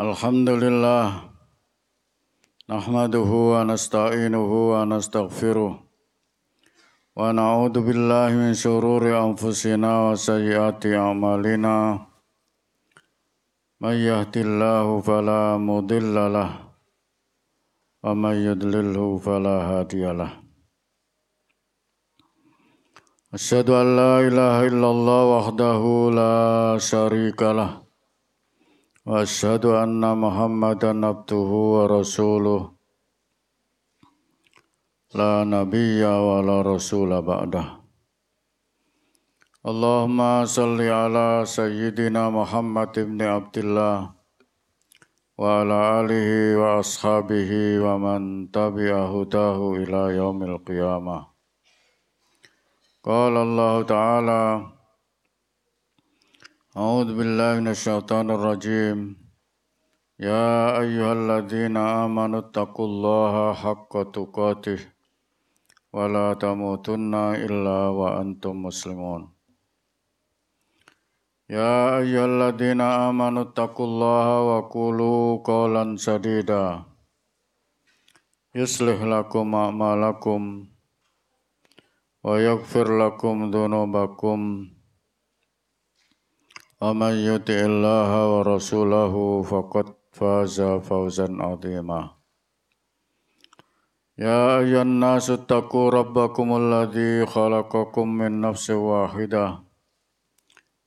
الحمد لله نحمده ونستعينه ونستغفره ونعوذ بالله من شرور أنفسنا وسيئات أعمالنا من يهد الله فلا مضل له ومن يضلله فلا هادي له أشهد أن لا إله إلا الله وحده لا شريك له وأشهد أن محمدا عبده ورسوله. لا نبي ولا رسول بعده. اللهم صل على سيدنا محمد بن عبد الله وعلى آله وأصحابه ومن تبع هداه إلى يوم القيامة. قال الله تعالى أعوذ بالله من الشيطان الرجيم. يا أيها الذين آمنوا اتقوا الله حق تقاته ولا تموتن إلا وأنتم مسلمون. يا أيها الذين آمنوا اتقوا الله وقولوا قولا سديدا. يصلح لكم أعمالكم ويغفر لكم ذنوبكم. ومن يطع الله ورسوله فقد فاز فوزا عظيما. يا أيها الناس اتقوا ربكم الذي خلقكم من نفس واحدة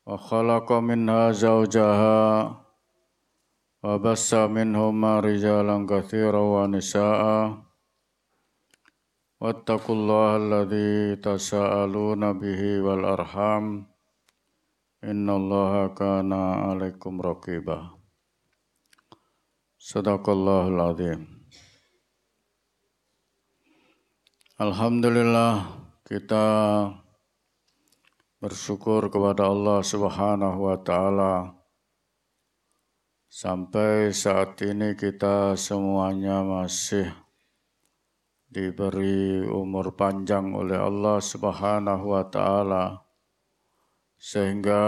وخلق منها زوجها وبث منهما رجالا كثيرا ونساء. واتقوا الله الذي تساءلون به والأرحام. Inna Allah kana alaikum raqiba. Sadaqallahul azim. Alhamdulillah kita bersyukur kepada Allah Subhanahu wa taala sampai saat ini kita semuanya masih diberi umur panjang oleh Allah Subhanahu wa taala sehingga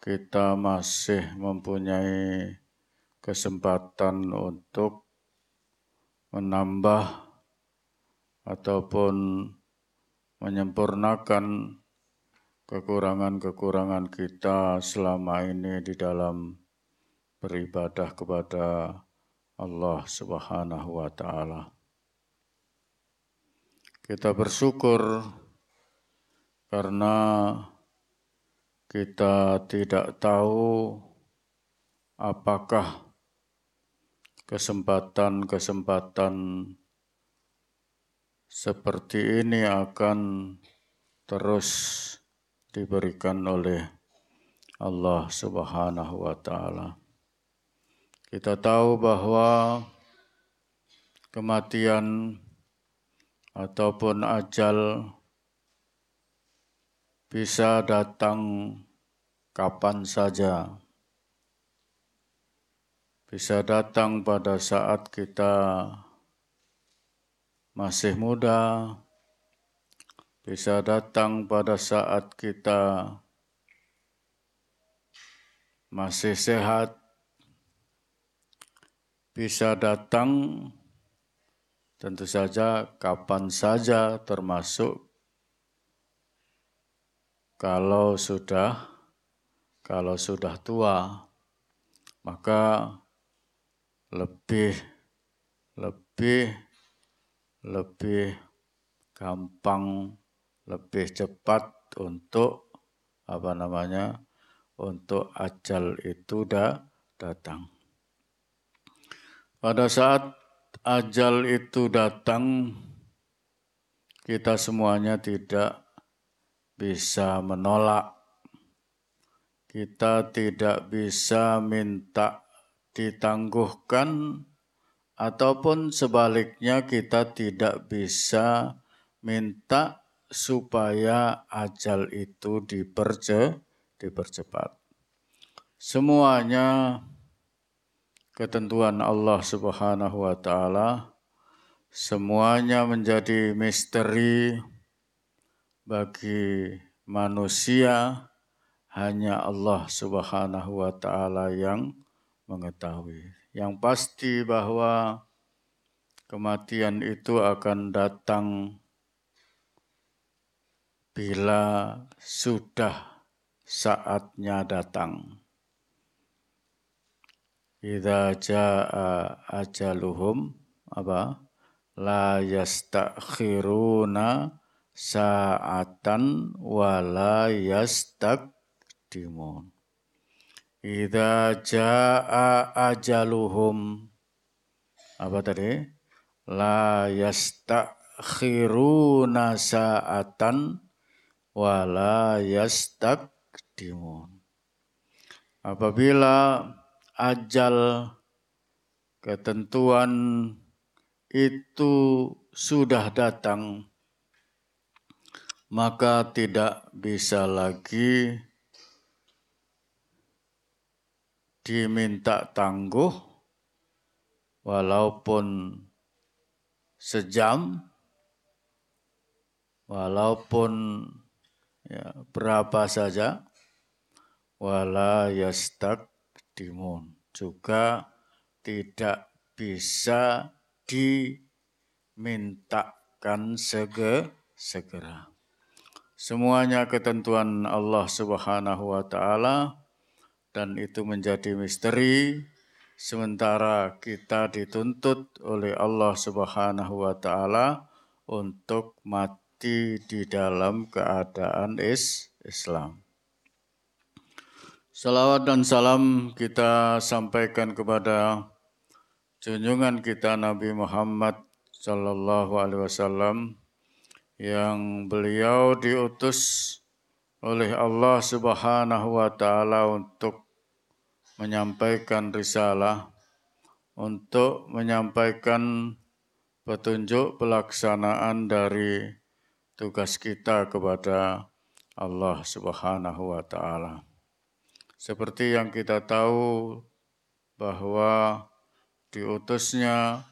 kita masih mempunyai kesempatan untuk menambah ataupun menyempurnakan kekurangan-kekurangan kita selama ini di dalam beribadah kepada Allah Subhanahu wa taala. Kita bersyukur karena kita tidak tahu apakah kesempatan-kesempatan seperti ini akan terus diberikan oleh Allah Subhanahu wa taala. Kita tahu bahwa kematian ataupun ajal bisa datang kapan saja. Bisa datang pada saat kita masih muda, bisa datang pada saat kita masih sehat, bisa datang tentu saja kapan saja termasuk kalau sudah kalau sudah tua maka lebih lebih lebih gampang lebih cepat untuk apa namanya untuk ajal itu dah datang. Pada saat ajal itu datang kita semuanya tidak bisa menolak. Kita tidak bisa minta ditangguhkan ataupun sebaliknya kita tidak bisa minta supaya ajal itu diperce, dipercepat. Semuanya ketentuan Allah Subhanahu wa taala semuanya menjadi misteri bagi manusia hanya Allah Subhanahu wa taala yang mengetahui. Yang pasti bahwa kematian itu akan datang bila sudah saatnya datang. Idza jaa ajaluhum apa? La yastakhiruna sa'atan wa la yastakdimun. Idza jaa ajaluhum apa tadi? La yastakhiruna sa'atan wa la yastakdimun. Apabila ajal ketentuan itu sudah datang, maka tidak bisa lagi diminta tangguh walaupun sejam walaupun ya, berapa saja wala yastak dimun juga tidak bisa dimintakan segera. Semuanya ketentuan Allah Subhanahu wa taala dan itu menjadi misteri sementara kita dituntut oleh Allah Subhanahu wa taala untuk mati di dalam keadaan is Islam. Salawat dan salam kita sampaikan kepada junjungan kita Nabi Muhammad sallallahu alaihi wasallam yang beliau diutus oleh Allah Subhanahu wa taala untuk menyampaikan risalah untuk menyampaikan petunjuk pelaksanaan dari tugas kita kepada Allah Subhanahu wa taala. Seperti yang kita tahu bahwa diutusnya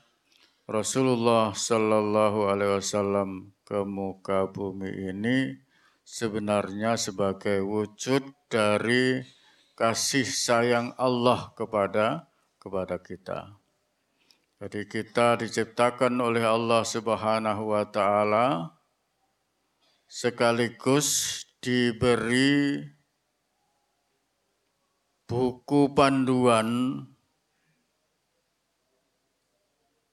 Rasulullah Sallallahu Alaihi Wasallam ke muka bumi ini sebenarnya sebagai wujud dari kasih sayang Allah kepada kepada kita. Jadi kita diciptakan oleh Allah Subhanahu wa taala sekaligus diberi buku panduan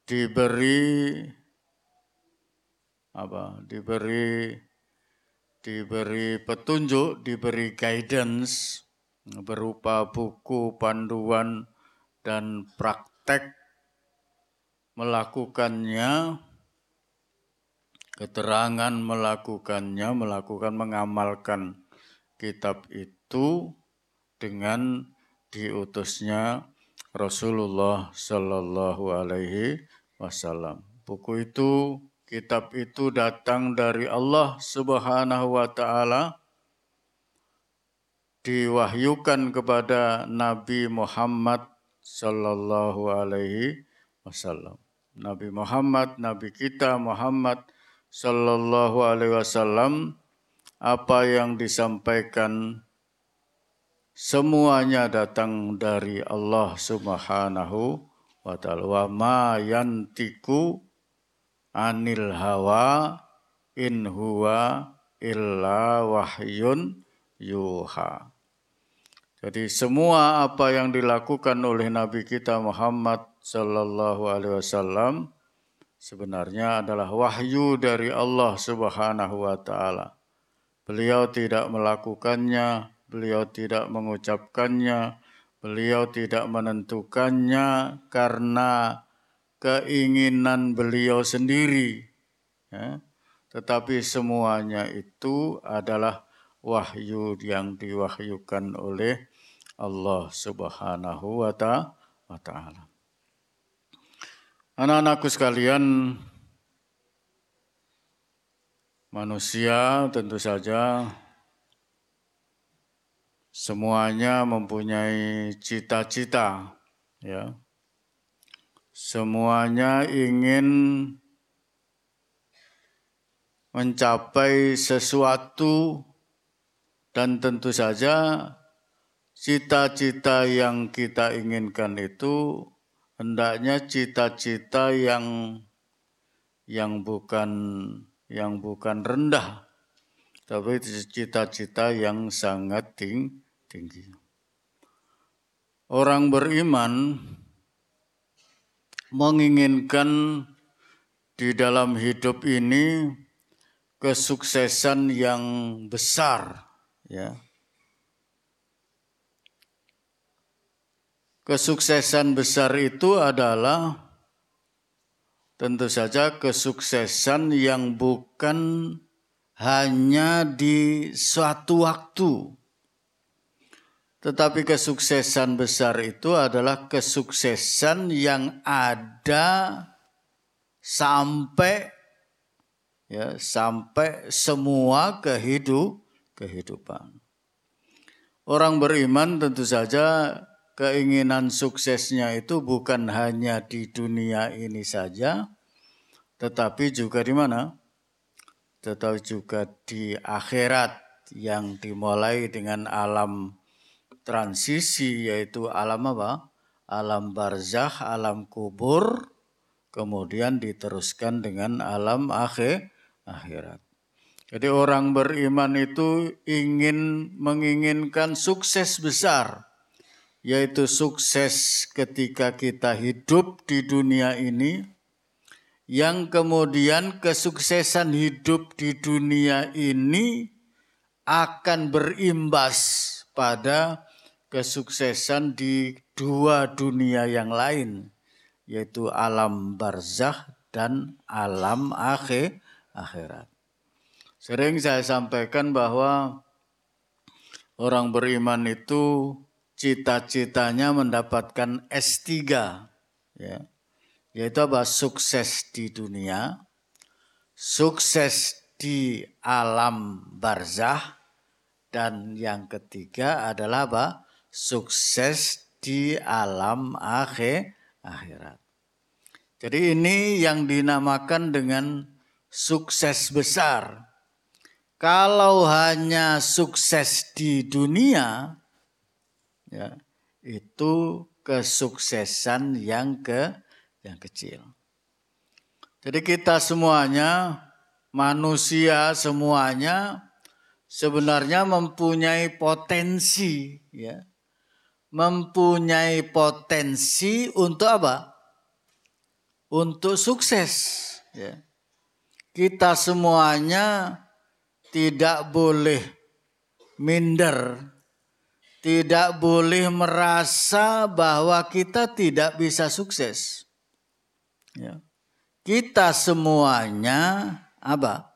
diberi apa? diberi diberi petunjuk, diberi guidance berupa buku panduan dan praktek melakukannya, keterangan melakukannya, melakukan mengamalkan kitab itu dengan diutusnya Rasulullah Shallallahu Alaihi Wasallam. Buku itu, kitab itu datang dari Allah Subhanahu Wa Taala diwahyukan kepada Nabi Muhammad Sallallahu Alaihi Wasallam. Nabi Muhammad, Nabi kita Muhammad Sallallahu Alaihi Wasallam, apa yang disampaikan semuanya datang dari Allah Subhanahu wa taala. Wa ma yantiku anil hawa in huwa illa wahyun yuha. Jadi semua apa yang dilakukan oleh Nabi kita Muhammad Sallallahu Alaihi Wasallam sebenarnya adalah wahyu dari Allah Subhanahu Wa Taala. Beliau tidak melakukannya, beliau tidak mengucapkannya, beliau tidak menentukannya karena keinginan beliau sendiri. Ya. Tetapi semuanya itu adalah wahyu yang diwahyukan oleh Allah Subhanahu wa taala. Anak-anakku sekalian, manusia tentu saja semuanya mempunyai cita-cita ya. Semuanya ingin mencapai sesuatu dan tentu saja cita-cita yang kita inginkan itu hendaknya cita-cita yang yang bukan yang bukan rendah tapi cita-cita yang sangat tinggi. Orang beriman menginginkan di dalam hidup ini kesuksesan yang besar ya Kesuksesan besar itu adalah tentu saja kesuksesan yang bukan hanya di suatu waktu. Tetapi kesuksesan besar itu adalah kesuksesan yang ada sampai ya sampai semua kehidup kehidupan. Orang beriman tentu saja keinginan suksesnya itu bukan hanya di dunia ini saja, tetapi juga di mana? Tetapi juga di akhirat yang dimulai dengan alam transisi yaitu alam apa? Alam barzah, alam kubur, kemudian diteruskan dengan alam akhir akhirat. Jadi orang beriman itu ingin menginginkan sukses besar yaitu sukses ketika kita hidup di dunia ini, yang kemudian kesuksesan hidup di dunia ini akan berimbas pada kesuksesan di dua dunia yang lain, yaitu alam barzah dan alam akhir akhirat. Sering saya sampaikan bahwa orang beriman itu cita-citanya mendapatkan S3 ya. Yaitu apa? Sukses di dunia, sukses di alam barzah dan yang ketiga adalah apa? Sukses di alam akhir akhirat. Jadi ini yang dinamakan dengan sukses besar. Kalau hanya sukses di dunia, ya itu kesuksesan yang ke yang kecil. Jadi kita semuanya manusia semuanya sebenarnya mempunyai potensi ya. Mempunyai potensi untuk apa? Untuk sukses ya. Kita semuanya tidak boleh minder tidak boleh merasa bahwa kita tidak bisa sukses. Ya. Kita semuanya apa?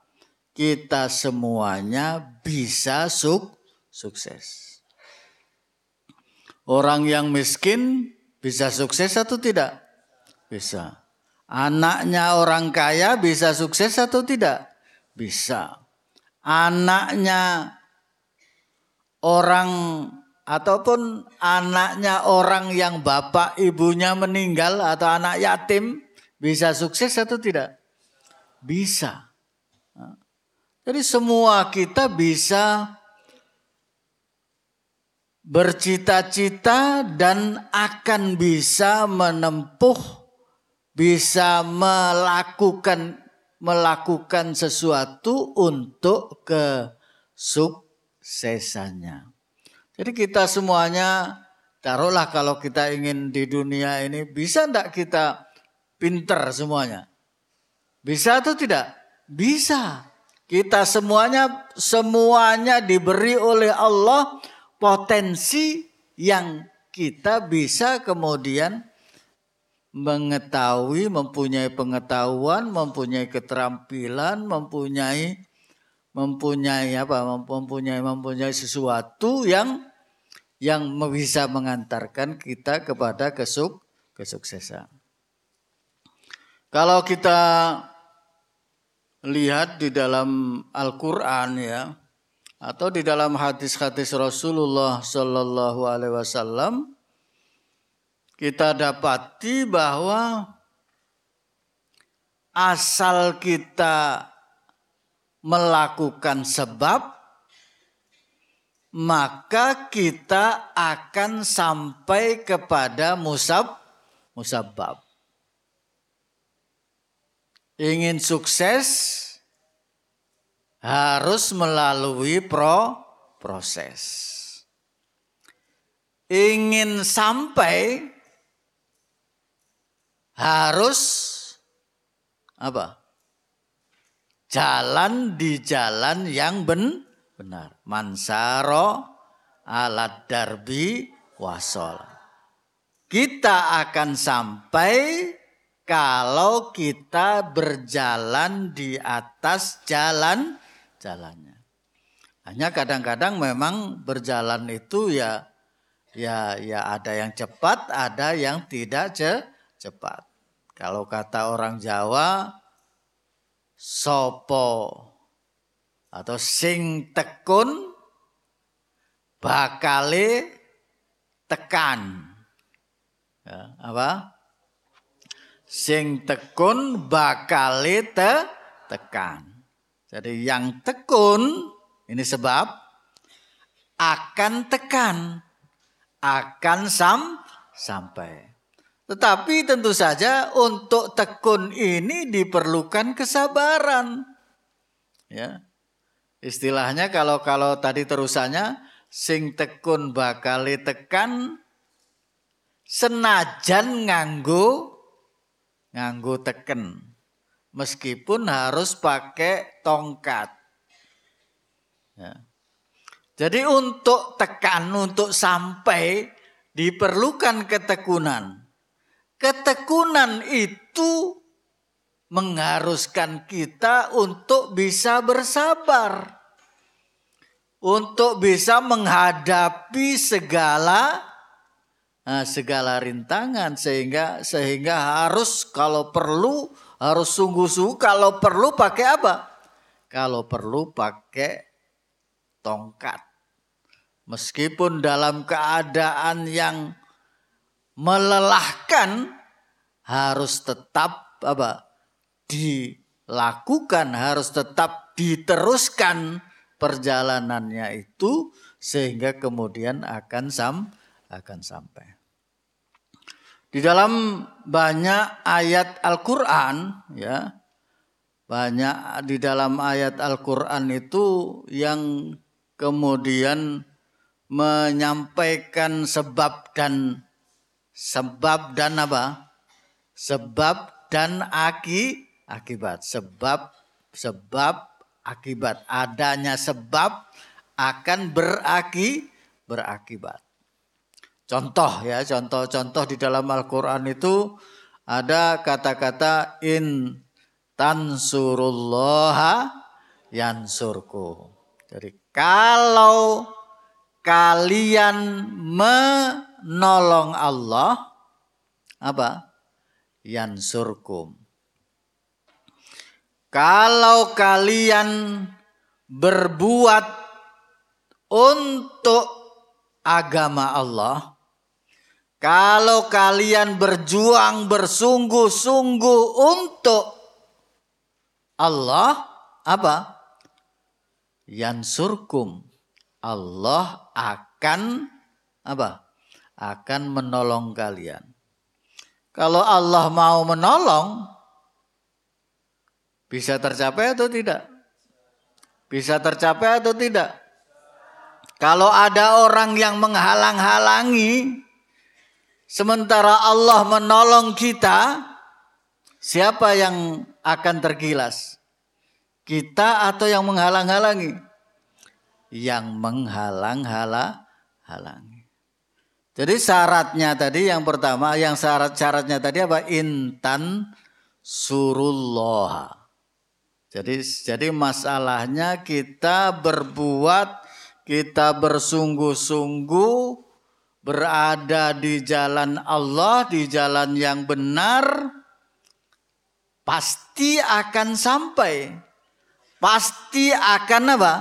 Kita semuanya bisa suk sukses. Orang yang miskin bisa sukses atau tidak? Bisa. Anaknya orang kaya bisa sukses atau tidak? Bisa. Anaknya orang ataupun anaknya orang yang bapak ibunya meninggal atau anak yatim bisa sukses atau tidak? Bisa. Jadi semua kita bisa bercita-cita dan akan bisa menempuh, bisa melakukan melakukan sesuatu untuk kesuksesannya. Jadi kita semuanya taruhlah kalau kita ingin di dunia ini bisa enggak kita pinter semuanya? Bisa atau tidak? Bisa. Kita semuanya semuanya diberi oleh Allah potensi yang kita bisa kemudian mengetahui, mempunyai pengetahuan, mempunyai keterampilan, mempunyai mempunyai apa mempunyai mempunyai sesuatu yang yang bisa mengantarkan kita kepada kesuk kesuksesan. Kalau kita lihat di dalam Al-Qur'an ya atau di dalam hadis-hadis Rasulullah Shallallahu alaihi wasallam kita dapati bahwa asal kita melakukan sebab maka kita akan sampai kepada musab musabab. Ingin sukses harus melalui pro proses. Ingin sampai harus apa? Jalan di jalan yang ben, benar. Mansaro alat darbi wasol. Kita akan sampai kalau kita berjalan di atas jalan jalannya. Hanya kadang-kadang memang berjalan itu ya ya ya ada yang cepat, ada yang tidak cepat. Kalau kata orang Jawa sopo atau sing tekun bakale tekan. Ya, apa? Sing tekun bakale te tekan. Jadi yang tekun ini sebab akan tekan, akan sam sampai. Tetapi tentu saja untuk tekun ini diperlukan kesabaran. Ya. Istilahnya kalau kalau tadi terusannya sing tekun bakal tekan senajan nganggo nganggo teken meskipun harus pakai tongkat. Ya. jadi untuk tekan untuk sampai diperlukan ketekunan. Ketekunan itu mengharuskan kita untuk bisa bersabar. Untuk bisa menghadapi segala uh, segala rintangan sehingga sehingga harus kalau perlu harus sungguh-sungguh kalau perlu pakai apa? Kalau perlu pakai tongkat. Meskipun dalam keadaan yang melelahkan harus tetap apa? dilakukan, harus tetap diteruskan perjalanannya itu sehingga kemudian akan sam akan sampai. Di dalam banyak ayat Al-Qur'an ya. Banyak di dalam ayat Al-Qur'an itu yang kemudian menyampaikan sebab dan sebab dan apa? Sebab dan aki akibat. Sebab sebab akibat. Adanya sebab akan beraki, berakibat. Contoh ya, contoh-contoh di dalam Al-Quran itu ada kata-kata in tansurullaha yansurku. Jadi kalau kalian menolong Allah apa? Yansurkum. Kalau kalian berbuat untuk agama Allah, kalau kalian berjuang bersungguh-sungguh untuk Allah, apa? Yansurkum. Allah akan apa? Akan menolong kalian. Kalau Allah mau menolong, bisa tercapai atau tidak? Bisa tercapai atau tidak? Kalau ada orang yang menghalang-halangi, sementara Allah menolong kita, siapa yang akan tergilas? Kita atau yang menghalang-halangi? Yang menghalang-halangi. Jadi syaratnya tadi yang pertama, yang syarat-syaratnya tadi apa? Intan surullah jadi jadi masalahnya kita berbuat, kita bersungguh-sungguh berada di jalan Allah, di jalan yang benar, pasti akan sampai. Pasti akan apa?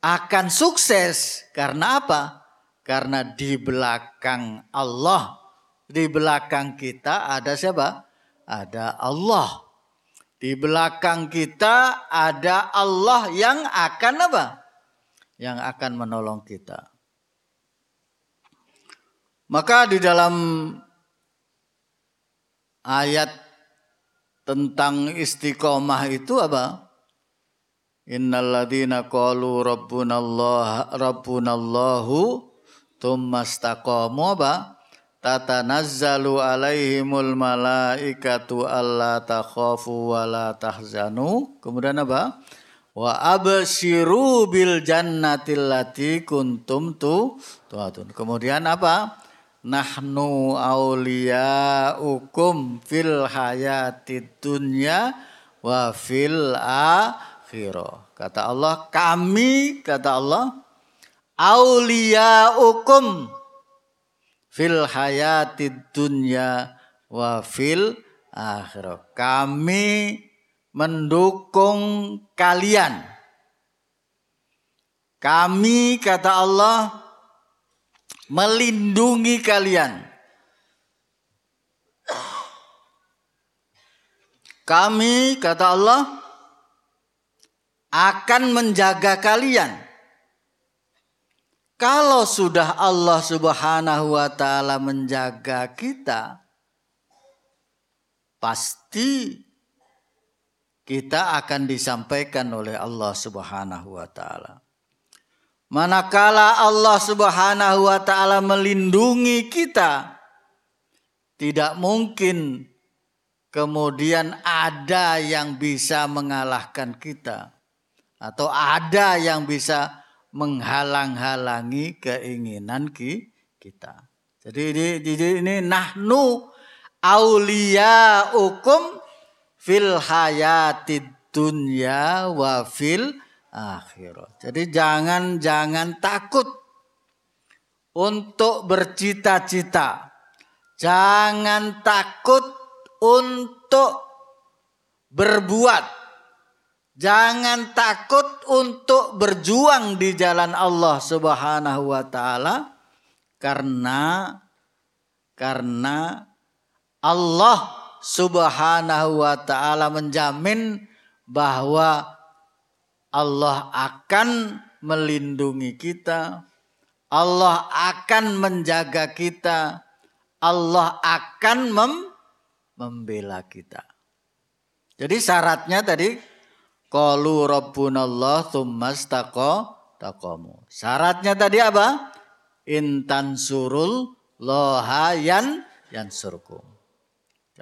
Akan sukses. Karena apa? Karena di belakang Allah, di belakang kita ada siapa? Ada Allah. Di belakang kita ada Allah yang akan apa? yang akan menolong kita. Maka di dalam ayat tentang istiqomah itu apa? Innalladzina qalu rabbunallah rabbunallahu istaqamu apa? Tatanazzalu alaihimul malaikatu alla takhafu wa la tahzanu. Kemudian apa? Wa absyiru bil jannatil lati kuntum tu tuatun. Kemudian apa? Nahnu ukum fil hayatid dunya wa fil akhirah. Kata Allah, kami kata Allah auliyaukum fil hayatid dunya wa fil akhirah. Kami mendukung kalian. Kami kata Allah melindungi kalian. Kami kata Allah akan menjaga kalian. Kalau sudah Allah Subhanahu wa taala menjaga kita, pasti kita akan disampaikan oleh Allah Subhanahu wa taala. Manakala Allah Subhanahu wa taala melindungi kita, tidak mungkin kemudian ada yang bisa mengalahkan kita atau ada yang bisa menghalang-halangi keinginan kita. Jadi ini, ini, ini nahnu ukum fil hayatid dunya wa fil akhirat. Jadi jangan jangan takut untuk bercita-cita. Jangan takut untuk berbuat Jangan takut untuk berjuang di jalan Allah Subhanahu wa taala karena karena Allah Subhanahu wa taala menjamin bahwa Allah akan melindungi kita. Allah akan menjaga kita. Allah akan mem membela kita. Jadi syaratnya tadi Qalu rabbunallah tsummastaqa taqamu. Syaratnya tadi apa? Intan surul lohayan yansurkum.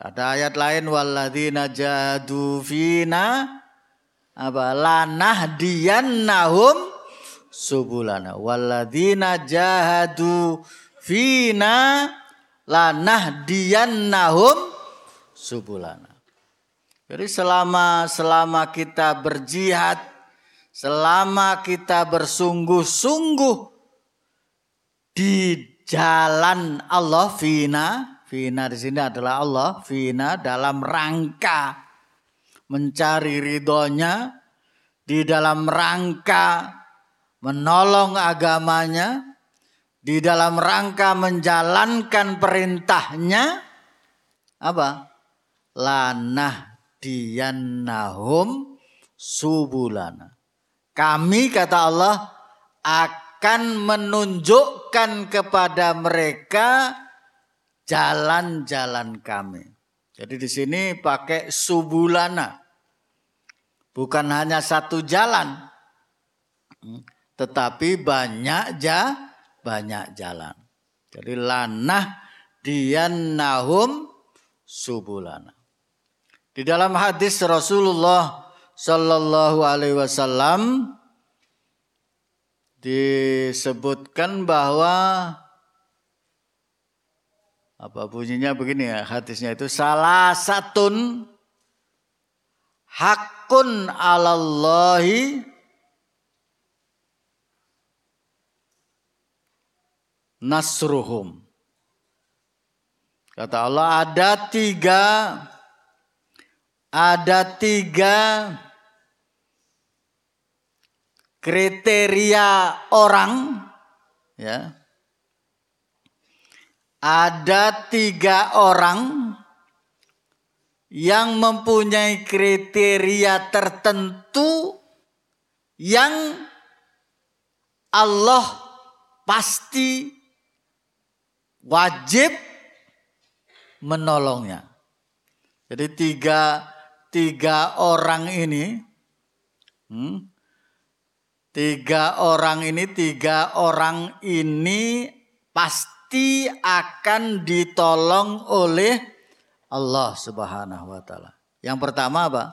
Ada ayat lain walladzina jadu fina apa? Lanahdiyannahum subulana. Walladzina jahadu fina lanahdiyannahum subulana. Jadi selama selama kita berjihad, selama kita bersungguh-sungguh di jalan Allah fina, fina di sini adalah Allah, fina dalam rangka mencari ridhonya, di dalam rangka menolong agamanya, di dalam rangka menjalankan perintahnya, apa? Lanah nahdiyannahum subulana. Kami kata Allah akan menunjukkan kepada mereka jalan-jalan kami. Jadi di sini pakai subulana. Bukan hanya satu jalan. Tetapi banyak ja, banyak jalan. Jadi lanah nahum subulana. Di dalam hadis Rasulullah Sallallahu Alaihi Wasallam disebutkan bahwa apa bunyinya begini ya hadisnya itu salah satun hakun alallahi nasruhum. Kata Allah ada tiga ada tiga kriteria orang ya ada tiga orang yang mempunyai kriteria tertentu yang Allah pasti wajib menolongnya. Jadi tiga, tiga orang ini, hmm, tiga orang ini, tiga orang ini pasti akan ditolong oleh Allah Subhanahu wa taala. Yang pertama apa?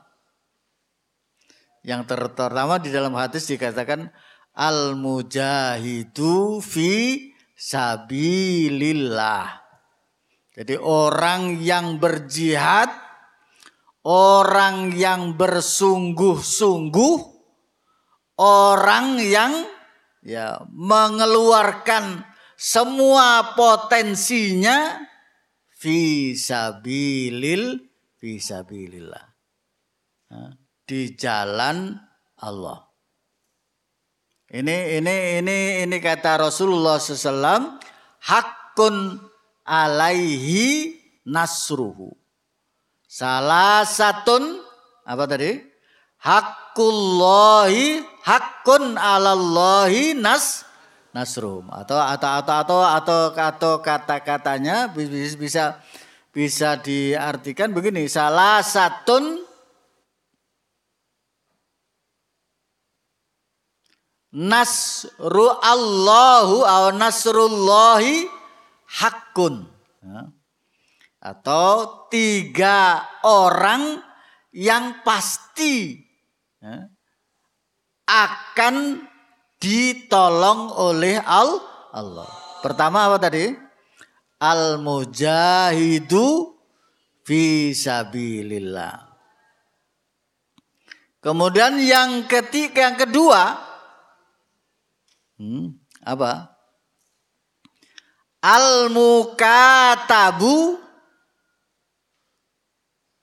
Yang terutama di dalam hadis dikatakan al mujahidu fi sabilillah. Jadi orang yang berjihad, orang yang bersungguh-sungguh, orang yang ya mengeluarkan semua potensinya fisabilil fisabilillah. Di jalan Allah. Ini ini ini ini kata Rasulullah SAW hakun alaihi nasruhu. Salah satun apa tadi? Hakullahi hakun alallahi nas nasrum atau atau atau atau atau atau kata-katanya bisa bisa diartikan begini salah satun nasru Allahu atau nasrullahi hakun. Ya. Atau tiga orang yang pasti ya, akan ditolong oleh Allah. Pertama apa tadi? Al mujahidu fi sabilillah. Kemudian yang ketiga yang kedua Hmm, apa? Al mukatabu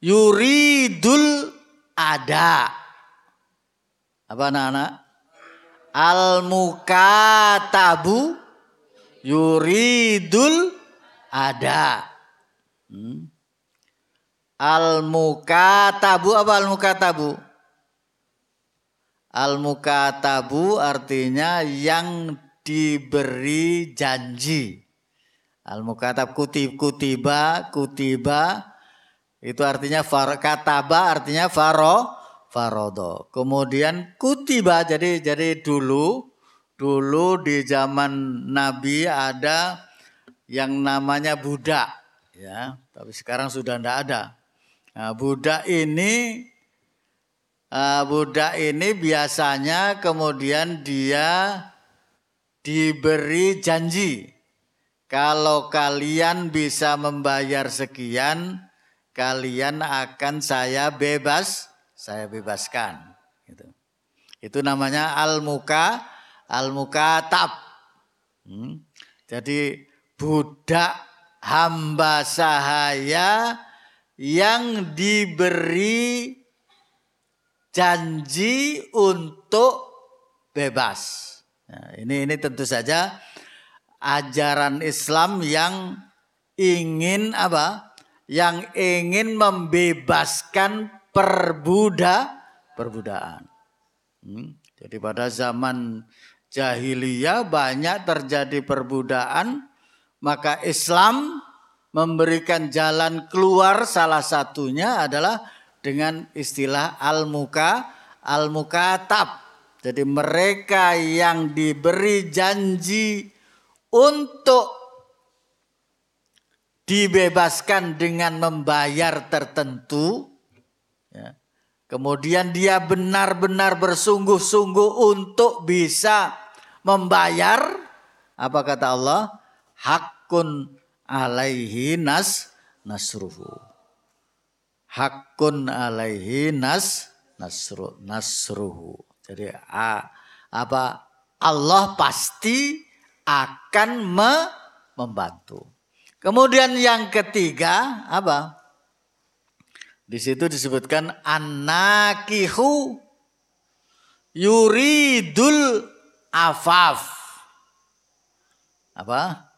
yuridul ada. Apa anak-anak? Al mukatabu yuridul ada. Hmm. Al mukatabu apa al mukatabu? Al-mukatabu artinya yang diberi janji. Al-mukatab kutib kutiba kutiba itu artinya far, kataba artinya faro farodo. Kemudian kutiba jadi jadi dulu dulu di zaman Nabi ada yang namanya budak ya, tapi sekarang sudah tidak ada. Nah, budak ini uh, budak ini biasanya kemudian dia diberi janji kalau kalian bisa membayar sekian kalian akan saya bebas saya bebaskan gitu. itu namanya al muka al mukatab hmm. jadi budak hamba sahaya yang diberi janji untuk bebas. Nah, ini ini tentu saja ajaran Islam yang ingin apa? Yang ingin membebaskan perbuda perbudakan. Hmm. Jadi pada zaman jahiliyah banyak terjadi perbudakan, maka Islam memberikan jalan keluar salah satunya adalah dengan istilah al-muka al-mukatab. Jadi mereka yang diberi janji untuk dibebaskan dengan membayar tertentu. Kemudian dia benar-benar bersungguh-sungguh untuk bisa membayar. Apa kata Allah? Hakun alaihi nas nasruhu hakun alaihi nas nasru nasruhu. Jadi apa Allah pasti akan me, membantu. Kemudian yang ketiga apa? Di situ disebutkan anakihu yuridul afaf. Apa?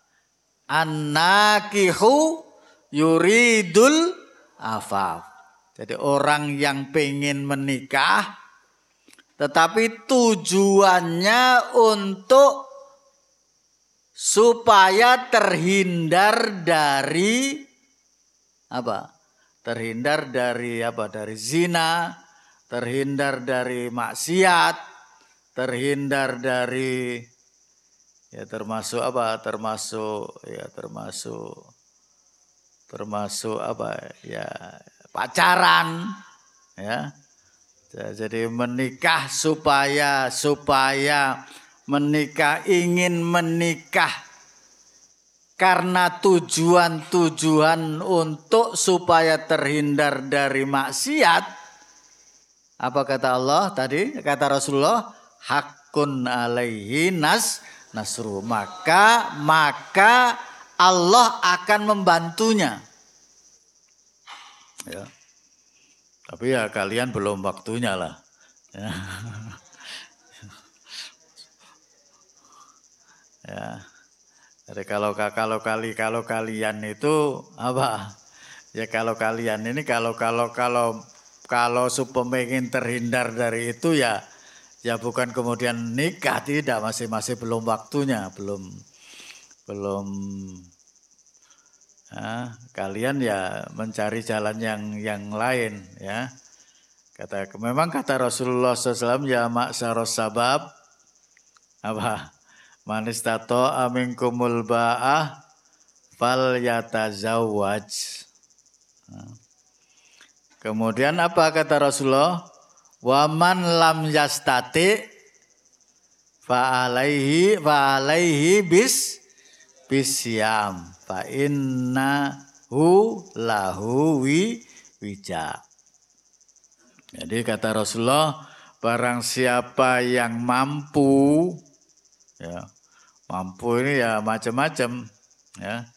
Anakihu yuridul afaf. Jadi orang yang pengen menikah tetapi tujuannya untuk supaya terhindar dari apa? Terhindar dari apa? Dari zina, terhindar dari maksiat, terhindar dari ya termasuk apa? Termasuk ya termasuk termasuk apa? Ya pacaran ya. Jadi menikah supaya supaya menikah, ingin menikah karena tujuan-tujuan untuk supaya terhindar dari maksiat. Apa kata Allah tadi? Kata Rasulullah, hakun alaihi nas nasru. Maka maka Allah akan membantunya. Ya. Tapi ya kalian belum waktunya lah. Ya. Ya. Jadi kalau kalau kali kalau kalian itu apa? Ya kalau kalian ini kalau kalau kalau kalau supaya terhindar dari itu ya ya bukan kemudian nikah tidak. Masih masih belum waktunya belum belum ya, kalian ya mencari jalan yang yang lain ya. Kata memang kata Rasulullah SAW ya mak sabab apa Manis tato amin kumul ba'ah fal yatazawwaj. Kemudian apa kata Rasulullah? Waman lam yastati fa alaihi fa alaihi bis bisyam fa inna hu lahu wi wija. Jadi kata Rasulullah, barang siapa yang mampu ya Mampu ini ya macam-macam ya.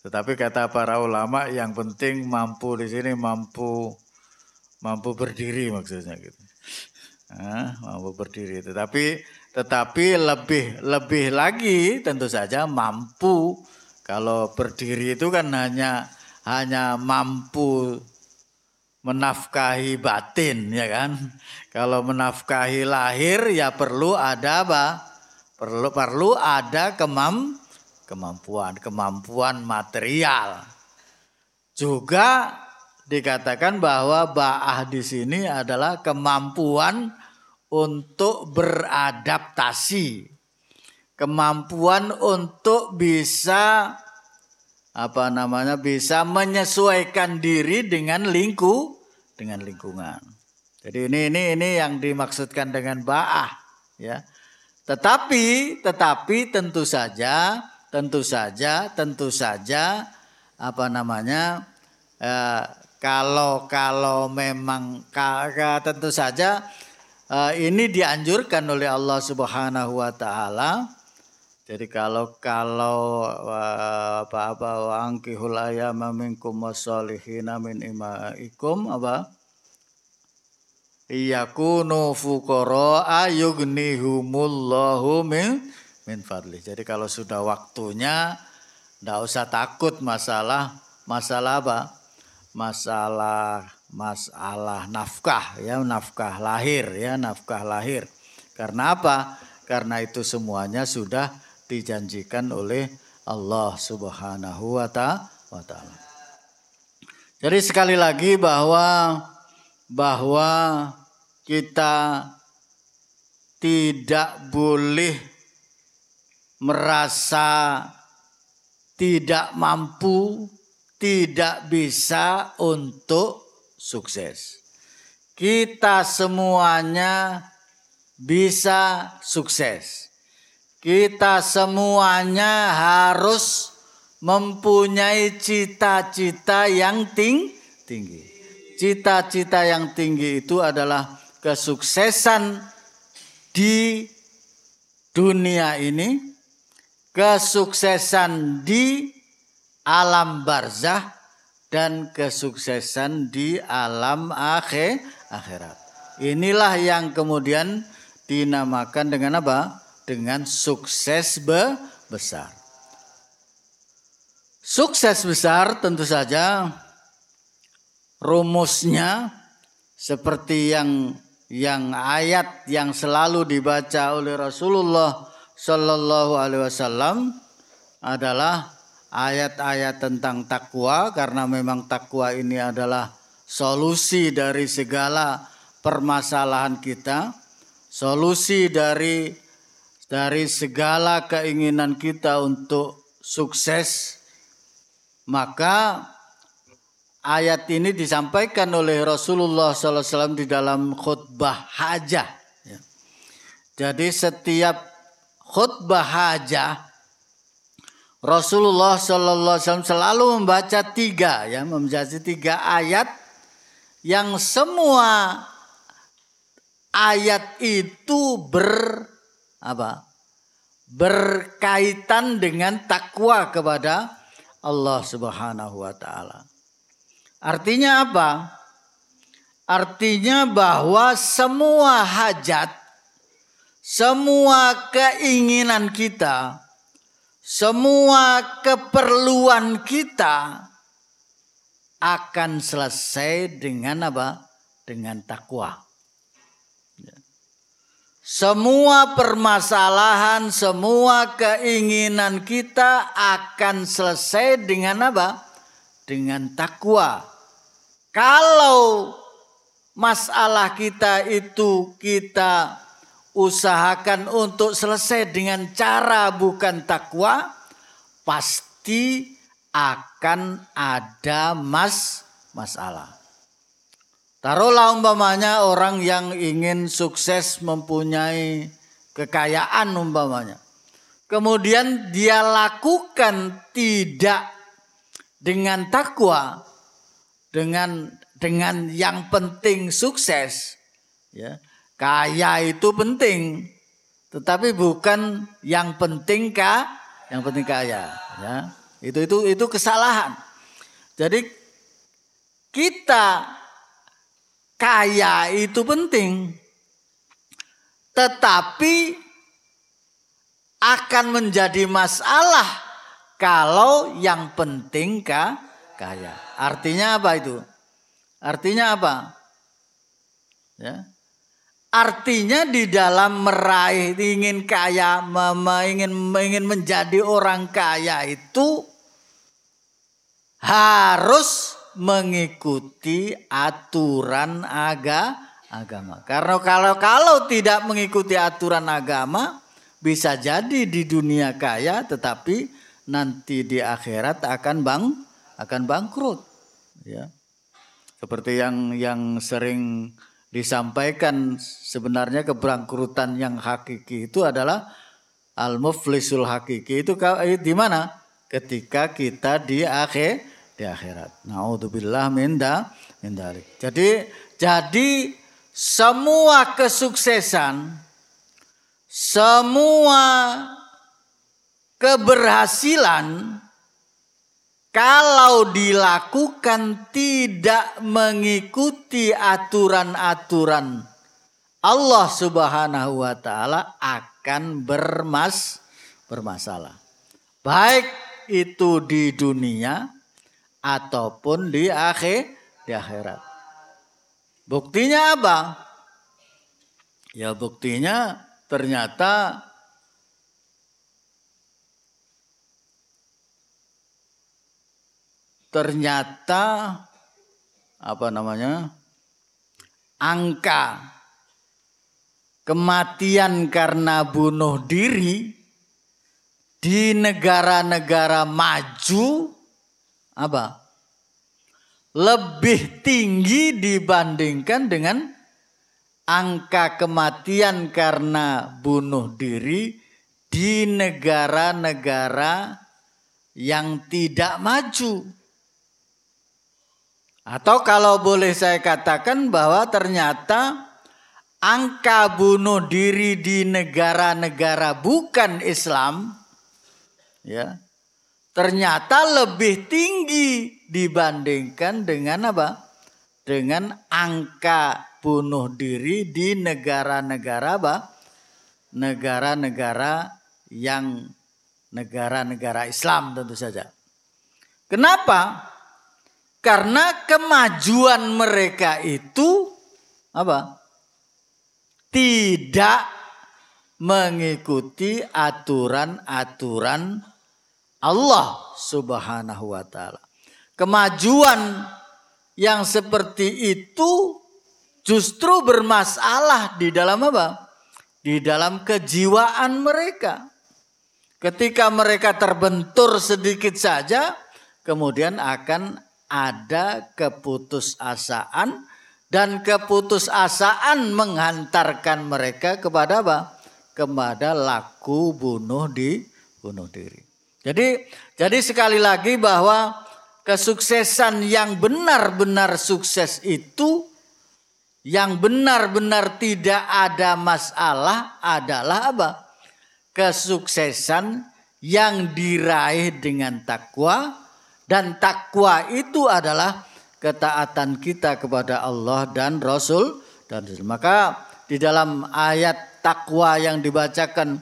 Tetapi kata para ulama yang penting mampu di sini mampu mampu berdiri maksudnya gitu. Nah, mampu berdiri. Tetapi tetapi lebih lebih lagi tentu saja mampu kalau berdiri itu kan hanya hanya mampu menafkahi batin ya kan. Kalau menafkahi lahir ya perlu ada apa? Perlu perlu ada kemam, kemampuan, kemampuan material. Juga dikatakan bahwa ba'ah di sini adalah kemampuan untuk beradaptasi. Kemampuan untuk bisa apa namanya bisa menyesuaikan diri dengan lingku dengan lingkungan. Jadi ini ini ini yang dimaksudkan dengan ba'ah ya. Tetapi, tetapi tentu saja, tentu saja, tentu saja, apa namanya, eh, kalau kalau memang tentu saja eh, ini dianjurkan oleh Allah Subhanahu Wa Taala. Jadi kalau kalau eh, apa apa angkihul ayama minkum wasolihina min imaikum apa yakunu fuqara yughnihumullahu min min fadli. Jadi kalau sudah waktunya ndak usah takut masalah masalah apa? Masalah masalah nafkah ya, nafkah lahir ya, nafkah lahir. Karena apa? Karena itu semuanya sudah dijanjikan oleh Allah Subhanahu wa taala. Jadi sekali lagi bahwa bahwa kita tidak boleh merasa tidak mampu, tidak bisa untuk sukses. Kita semuanya bisa sukses. Kita semuanya harus mempunyai cita-cita yang tinggi. Cita-cita yang tinggi itu adalah kesuksesan di dunia ini, kesuksesan di alam barzah dan kesuksesan di alam akhir akhirat. Inilah yang kemudian dinamakan dengan apa? Dengan sukses be besar. Sukses besar tentu saja rumusnya seperti yang yang ayat yang selalu dibaca oleh Rasulullah Shallallahu Alaihi Wasallam adalah ayat-ayat tentang takwa karena memang takwa ini adalah solusi dari segala permasalahan kita, solusi dari dari segala keinginan kita untuk sukses. Maka ayat ini disampaikan oleh Rasulullah SAW di dalam khutbah hajah. Ya. Jadi setiap khutbah hajah Rasulullah SAW selalu membaca tiga ya membaca tiga ayat yang semua ayat itu ber apa berkaitan dengan takwa kepada Allah Subhanahu wa taala. Artinya apa? Artinya bahwa semua hajat, semua keinginan kita, semua keperluan kita akan selesai dengan apa? Dengan takwa. Ya. Semua permasalahan, semua keinginan kita akan selesai dengan apa? Dengan takwa. Kalau masalah kita itu kita usahakan untuk selesai dengan cara bukan takwa, pasti akan ada mas masalah. Taruhlah umpamanya orang yang ingin sukses mempunyai kekayaan umpamanya. Kemudian dia lakukan tidak dengan takwa, dengan dengan yang penting sukses, ya. Kaya itu penting, tetapi bukan yang penting kah? Yang penting kaya, ya. Itu itu itu kesalahan. Jadi kita kaya itu penting, tetapi akan menjadi masalah kalau yang penting kah? kaya. Artinya apa itu? Artinya apa? Ya. Artinya di dalam meraih ingin kaya, ingin ingin menjadi orang kaya itu harus mengikuti aturan aga, agama. Karena kalau kalau tidak mengikuti aturan agama bisa jadi di dunia kaya tetapi nanti di akhirat akan bang akan bangkrut. Ya. Seperti yang yang sering disampaikan sebenarnya kebangkrutan yang hakiki itu adalah al muflisul hakiki itu eh, di mana? Ketika kita di akhir di akhirat. Naudzubillah minda jadi jadi semua kesuksesan semua keberhasilan kalau dilakukan tidak mengikuti aturan-aturan Allah Subhanahu wa taala akan bermas bermasalah. Baik itu di dunia ataupun di akhir di akhirat. Buktinya apa? Ya buktinya ternyata ternyata apa namanya angka kematian karena bunuh diri di negara-negara maju apa lebih tinggi dibandingkan dengan angka kematian karena bunuh diri di negara-negara yang tidak maju. Atau kalau boleh saya katakan bahwa ternyata angka bunuh diri di negara-negara bukan Islam ya ternyata lebih tinggi dibandingkan dengan apa? Dengan angka bunuh diri di negara-negara apa? Negara-negara yang negara-negara Islam tentu saja. Kenapa? Karena kemajuan mereka itu apa? tidak mengikuti aturan-aturan Allah Subhanahu wa taala. Kemajuan yang seperti itu justru bermasalah di dalam apa? Di dalam kejiwaan mereka. Ketika mereka terbentur sedikit saja, kemudian akan ada keputusasaan dan keputusasaan menghantarkan mereka kepada apa? Kepada laku bunuh di bunuh diri. Jadi jadi sekali lagi bahwa kesuksesan yang benar-benar sukses itu yang benar-benar tidak ada masalah adalah apa? kesuksesan yang diraih dengan takwa dan takwa itu adalah ketaatan kita kepada Allah dan Rasul dan. Maka di dalam ayat takwa yang dibacakan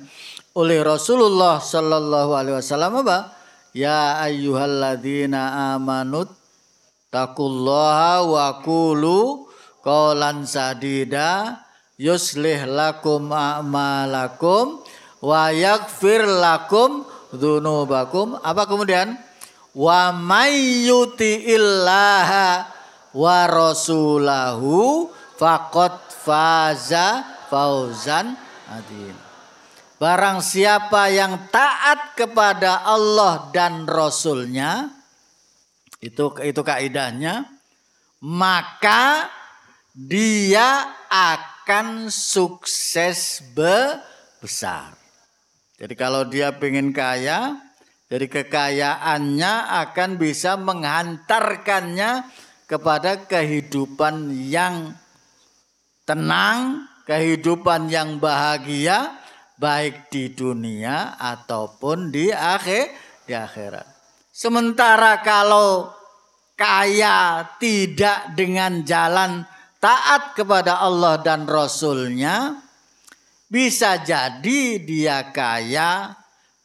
oleh Rasulullah Shallallahu Alaihi Wasallam apa? Ya ayyuhalladzina amanut takullaha wa kulu qawlan sadida yuslih lakum a'malakum wa yakfir lakum dzunubakum. Apa kemudian? Wa mayyuti illaha wa rasulahu faqad faza fauzan adin. Barang siapa yang taat kepada Allah dan Rasulnya, itu itu kaidahnya, maka dia akan sukses besar. Jadi kalau dia ingin kaya, dari kekayaannya akan bisa menghantarkannya kepada kehidupan yang tenang, kehidupan yang bahagia, baik di dunia ataupun di akhir di akhirat. Sementara kalau kaya tidak dengan jalan taat kepada Allah dan Rasulnya, bisa jadi dia kaya,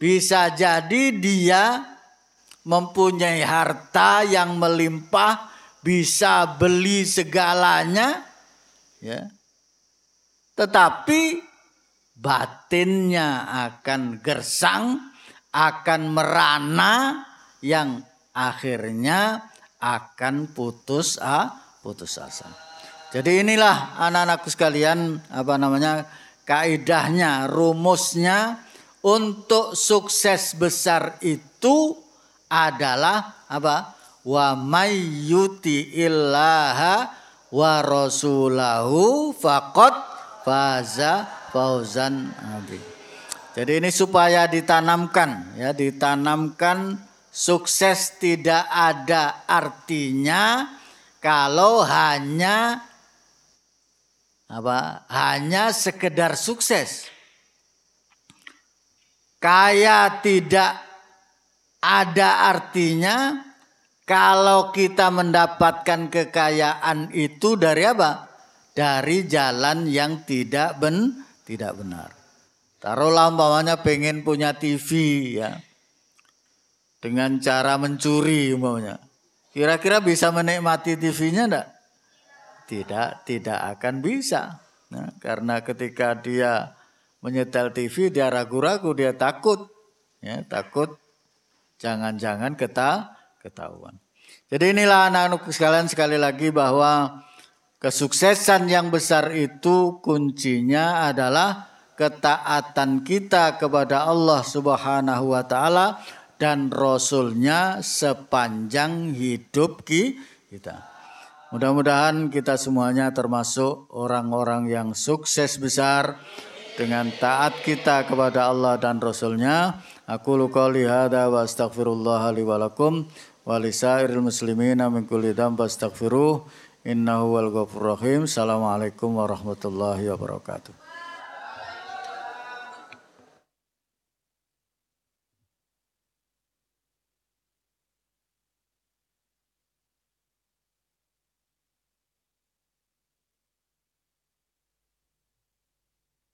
bisa jadi dia mempunyai harta yang melimpah, bisa beli segalanya, ya. Tetapi batinnya akan gersang, akan merana yang akhirnya akan putus ah, putus asa. Jadi inilah anak-anakku sekalian apa namanya kaidahnya, rumusnya untuk sukses besar itu adalah apa? Wa mayyuti illaha wa rasulahu faqad faza fauzan abi. Jadi ini supaya ditanamkan ya, ditanamkan sukses tidak ada artinya kalau hanya apa hanya sekedar sukses. Kaya tidak ada artinya kalau kita mendapatkan kekayaan itu dari apa? Dari jalan yang tidak ben tidak benar. Taruhlah umpamanya pengen punya TV ya. Dengan cara mencuri umpamanya. Kira-kira bisa menikmati TV-nya enggak? Tidak, tidak akan bisa. Nah, karena ketika dia menyetel TV dia ragu-ragu, dia takut. Ya, takut jangan-jangan keta ketahuan. Jadi inilah anak-anak sekalian sekali lagi bahwa kesuksesan yang besar itu kuncinya adalah ketaatan kita kepada Allah Subhanahu wa taala dan rasulnya sepanjang hidup kita. Mudah-mudahan kita semuanya termasuk orang-orang yang sukses besar dengan taat kita kepada Allah dan Rasulnya. Aku luka lihada wa astaghfirullah li walakum wa lisairil muslimina min kulli dhanb astaghfiruh innahu wal ghafur rahim. Assalamualaikum warahmatullahi wabarakatuh.